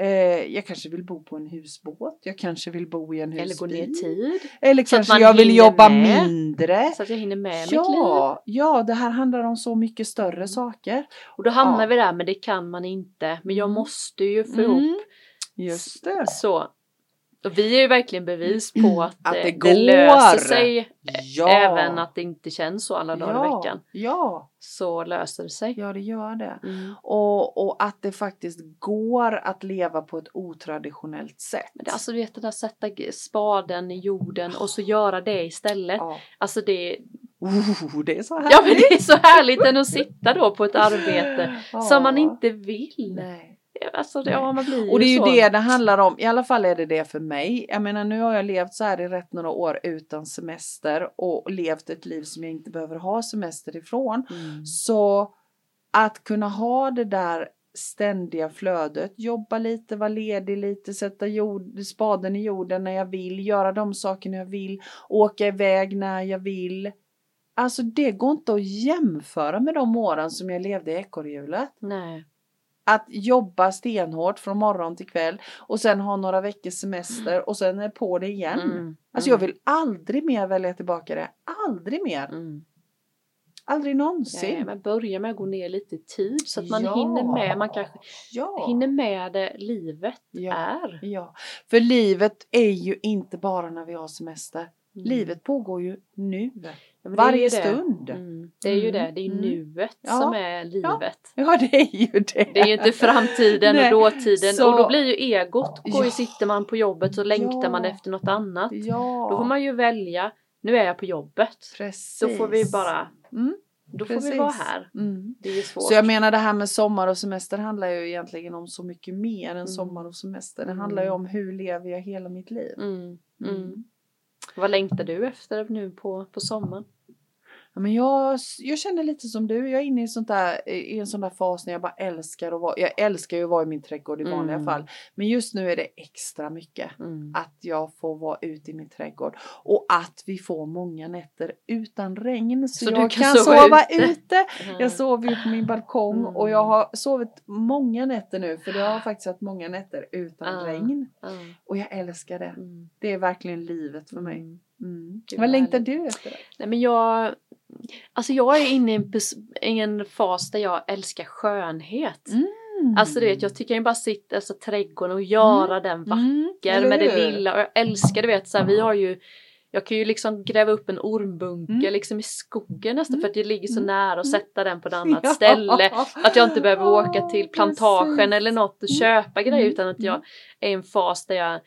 Eh, jag kanske vill bo på en husbåt, jag kanske vill bo i en husbil. Eller gå ner i tid. Eller så kanske jag vill jobba med. mindre. Så att jag hinner med mitt liv. Ja, ja, det här handlar om så mycket större Mm. saker. Och då hamnar Ja. vi där, men det kan man inte. Men jag Mm. måste ju få ihop Mm, Just det. Så. Och vi är ju verkligen bevis på att, Att eh, det det, går. löser sig. Ja. Även att det inte känns så alla dagar i ja, veckan. Ja, Så löser det sig. ja, det gör det. Mm. Och, och att det faktiskt går att leva på ett otraditionellt sätt. Men det, alltså du vet det där sätta spaden i jorden och så göra det istället. ja. Alltså det, oh, det är så härligt. ja men det är så härligt än att sitta då på ett arbete som man inte vill. Nej. Alltså det, ja man blir Och det är ju så. det det handlar om. I alla fall är det det för mig. Jag menar nu har jag levt så här i rätt några år utan semester och levt ett liv som jag inte behöver ha semester ifrån. Mm. Så att kunna ha det där ständiga flödet, jobba lite, vara ledig lite, sätta jord, spaden i jorden när jag vill, göra de sakerna jag vill, åka iväg när jag vill. Alltså det går inte att jämföra med de åren som jag levde i ekorrhjulet. Nej. Att jobba stenhårt från morgon till kväll och sen ha några veckors semester och sen är på det igen. Mm. Alltså jag vill aldrig mer välja tillbaka det. Aldrig mer. Mm. Aldrig någonsin. Nej, men börja med att gå ner lite i tid så att man Ja. hinner med. Man kanske Ja. hinner med det livet Ja. är. Ja, för livet är ju inte bara när vi har semester. Mm. Livet pågår ju nu. Ja, Varje stund. Mm. Det är ju Mm. det, det är Mm. nuet Ja. som är livet. Ja, det är ju det. Det är ju inte framtiden och dåtiden så- och då blir ju egot, går ju, Ja. sitter man på jobbet så längtar Ja. man efter något annat. Ja, Då får man ju välja, nu är jag på jobbet. precis. Då får vi bara, Mm, då får precis. vi vara här. Mm. Det är ju svårt. Så jag menar det här med sommar och semester handlar ju egentligen om så mycket mer än Mm. sommar och semester. Det Mm. handlar ju om hur lever jag hela mitt liv. Mm. Vad längtar du efter nu på, på sommaren? Ja, men jag, jag känner lite som du, jag är inne i, sånt där, i en sån där fas när jag bara älskar att vara, jag älskar ju att vara i min trädgård i vanliga Mm. fall. Men just nu är det extra mycket. Mm. att jag får vara ute i min trädgård och att vi får många nätter utan regn så, Så du jag kan kan, sova ute? ute. Mm. Jag sover ju på min balkong Mm. och jag har sovit många nätter nu för jag har faktiskt haft många nätter utan Ah. regn Mm. och jag älskar det. Mm. Det är verkligen livet för mig. Mm. Vad längtar du efter? Det? Nej men jag, Alltså jag är inne i en, pers- i en fas där jag älskar skönhet. Mm. Alltså du vet, jag tycker jag bara sitta i trädgården och göra den vacker Mm, med det lilla. Och jag älskar du vet, så här, vi har ju jag kan ju liksom gräva upp en ormbunke Mm. liksom i skogen nästan för Mm. att det ligger så Mm. nära och Mm. sätta den på ett annat Ja. ställe. Att jag inte behöver åka till plantagen precis. eller något och Mm. köpa grejer Mm. utan att jag Mm. är i en fas där jag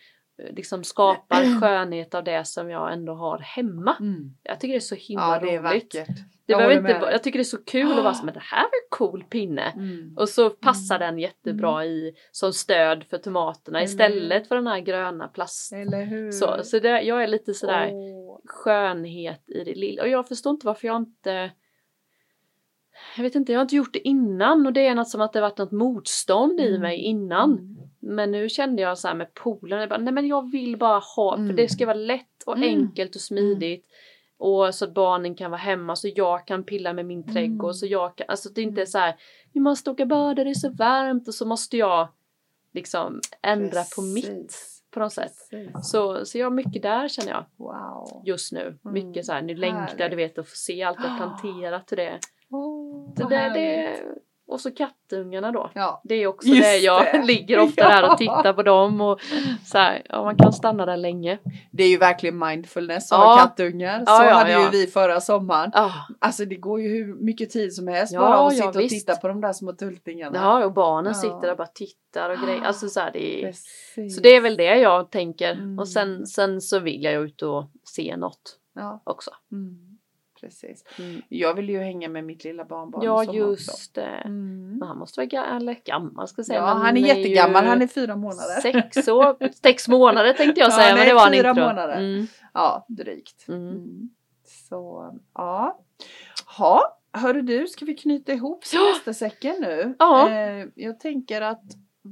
liksom skapar skönhet av det som jag ändå har hemma. Mm. Jag tycker det är så himla Ja, roligt. Det Jag inte, med jag tycker det är så kul att vara så men det här var en cool pinne. Mm. Och så passar Mm. den jättebra i som stöd för tomaterna Eller istället för den här gröna plast. Eller hur? Så, så det, jag är lite sådär Åh. skönhet i det lilla. Och jag förstår inte varför jag inte jag vet inte, jag har inte gjort det innan och det är något som att det varit något motstånd i Mm. mig innan. Mm. Men nu kände jag så här med bara, nej men jag vill bara ha, för Mm. det ska vara lätt och Mm. enkelt och smidigt. Och så att barnen kan vara hemma så jag kan pilla med min trädgård. Mm. Så jag kan, alltså det är inte så här, vi måste åka bada, det är så varmt och så måste jag liksom ändra på mitt Precis. på något sätt. Precis. Så, så jag har mycket där känner jag Wow. just nu. Mm. Mycket så här, nu längtar du vet att få se allt jag planterat och det. Åh, Så det, det och så kattungarna då. Ja. Det är också Just det jag det. ligger ofta där och tittar på dem och så här, ja man kan stanna där länge. Det är ju verkligen mindfulness att Ja. ha kattungar. Så Ja, ja, hade ja. ju vi förra sommaren. Ja, Alltså det går ju hur mycket tid som helst Ja, bara att ja, sitta och visst. titta på de där små tultingarna. ja och barnen Ja. sitter där och bara tittar och grejer. Alltså så här, det är, så det är väl det jag tänker. Mm. Och sen, sen så vill jag ut och se något Ja. också. Mm. Precis. Mm. Jag vill ju hänga med mitt lilla barnbarn Ja just också. det. Mm. Men han måste vara gammal ska jag säga. Ja, men han är jättegammal, han är fyra månader. Sex, år, sex månader tänkte jag Ja, säga men nej, det var han inte. månader. Mm. Ja, drygt. Mm. Mm. Så, ja. Ha, hörru du, ska vi knyta ihop Ja. semestersäcken nu? Ja. Eh, jag tänker att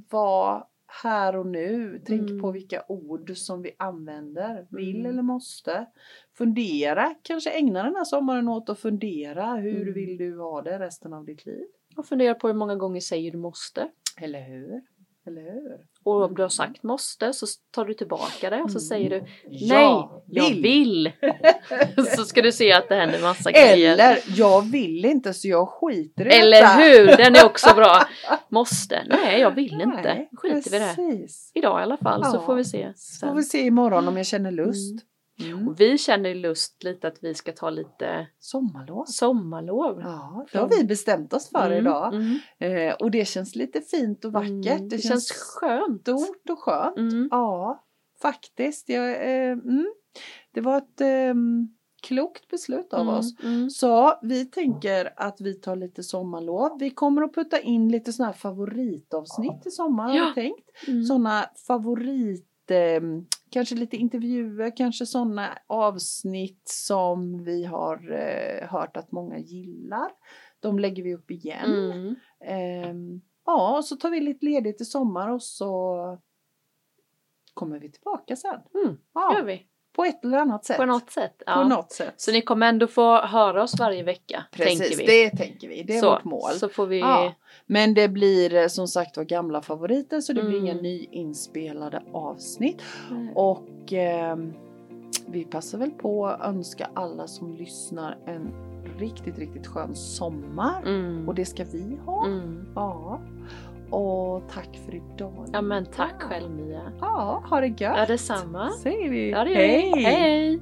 vara här och nu, tänk Mm. på vilka ord som vi använder, vill Mm. eller måste. Fundera, kanske ägna den här sommaren åt att fundera, hur Mm. vill du ha det resten av ditt liv? Och fundera på hur många gånger säger du måste. Eller hur? Eller hur? Och om du har sagt måste så tar du tillbaka det och så Mm. säger du nej, Ja, jag vill. så ska du se att det händer massa grejer. Eller, jag vill inte så jag skiter i Eller detta. hur, den är också bra. Måste, nej jag vill inte. Nej, Skiter vi i det. precis. Idag i alla fall så Ja. får vi se. Så sen. får vi se imorgon om jag känner lust. Mm. Och vi känner lust lite att vi ska ta lite Sommarlov. sommarlov. Ja, det har vi bestämt oss för Mm, idag. mm, Eh, och det känns lite fint och vackert. mm. Det, känns skönt. stort och skönt. Mm. Ja, faktiskt. Jag, eh, mm. Det var ett eh, klokt beslut av Mm, oss. mm. Så vi tänker att vi tar lite sommarlov. Vi kommer att putta in lite sådana här favoritavsnitt i sommar har Ja. vi tänkt. Mm. Sådana favorit, eh, kanske lite intervjuer, kanske sådana avsnitt som vi har eh, hört att många gillar. De lägger vi upp igen. Mm. Ehm, ja, och så tar vi lite ledigt i sommar och så kommer vi tillbaka sen. Mm. Ja, gör vi. På ett eller annat sätt. På något sätt. Ja. På något sätt. Så ni kommer ändå få höra oss varje vecka. Precis, tänker vi. det tänker vi. Det är så, vårt mål. Så får vi... Ja. Men det blir eh, som sagt var gamla favoriter så det blir Mm. inga nyinspelade avsnitt. Mm. Och ehm, vi passar väl på att önska alla som lyssnar en riktigt, riktigt skön sommar. Mm. Och det ska vi ha. Mm. Ja. Och tack för idag. Ja men tack själv Mia. Ja, ha det gött. Ja detsamma. Säger vi. Ja det gör vi. Hej!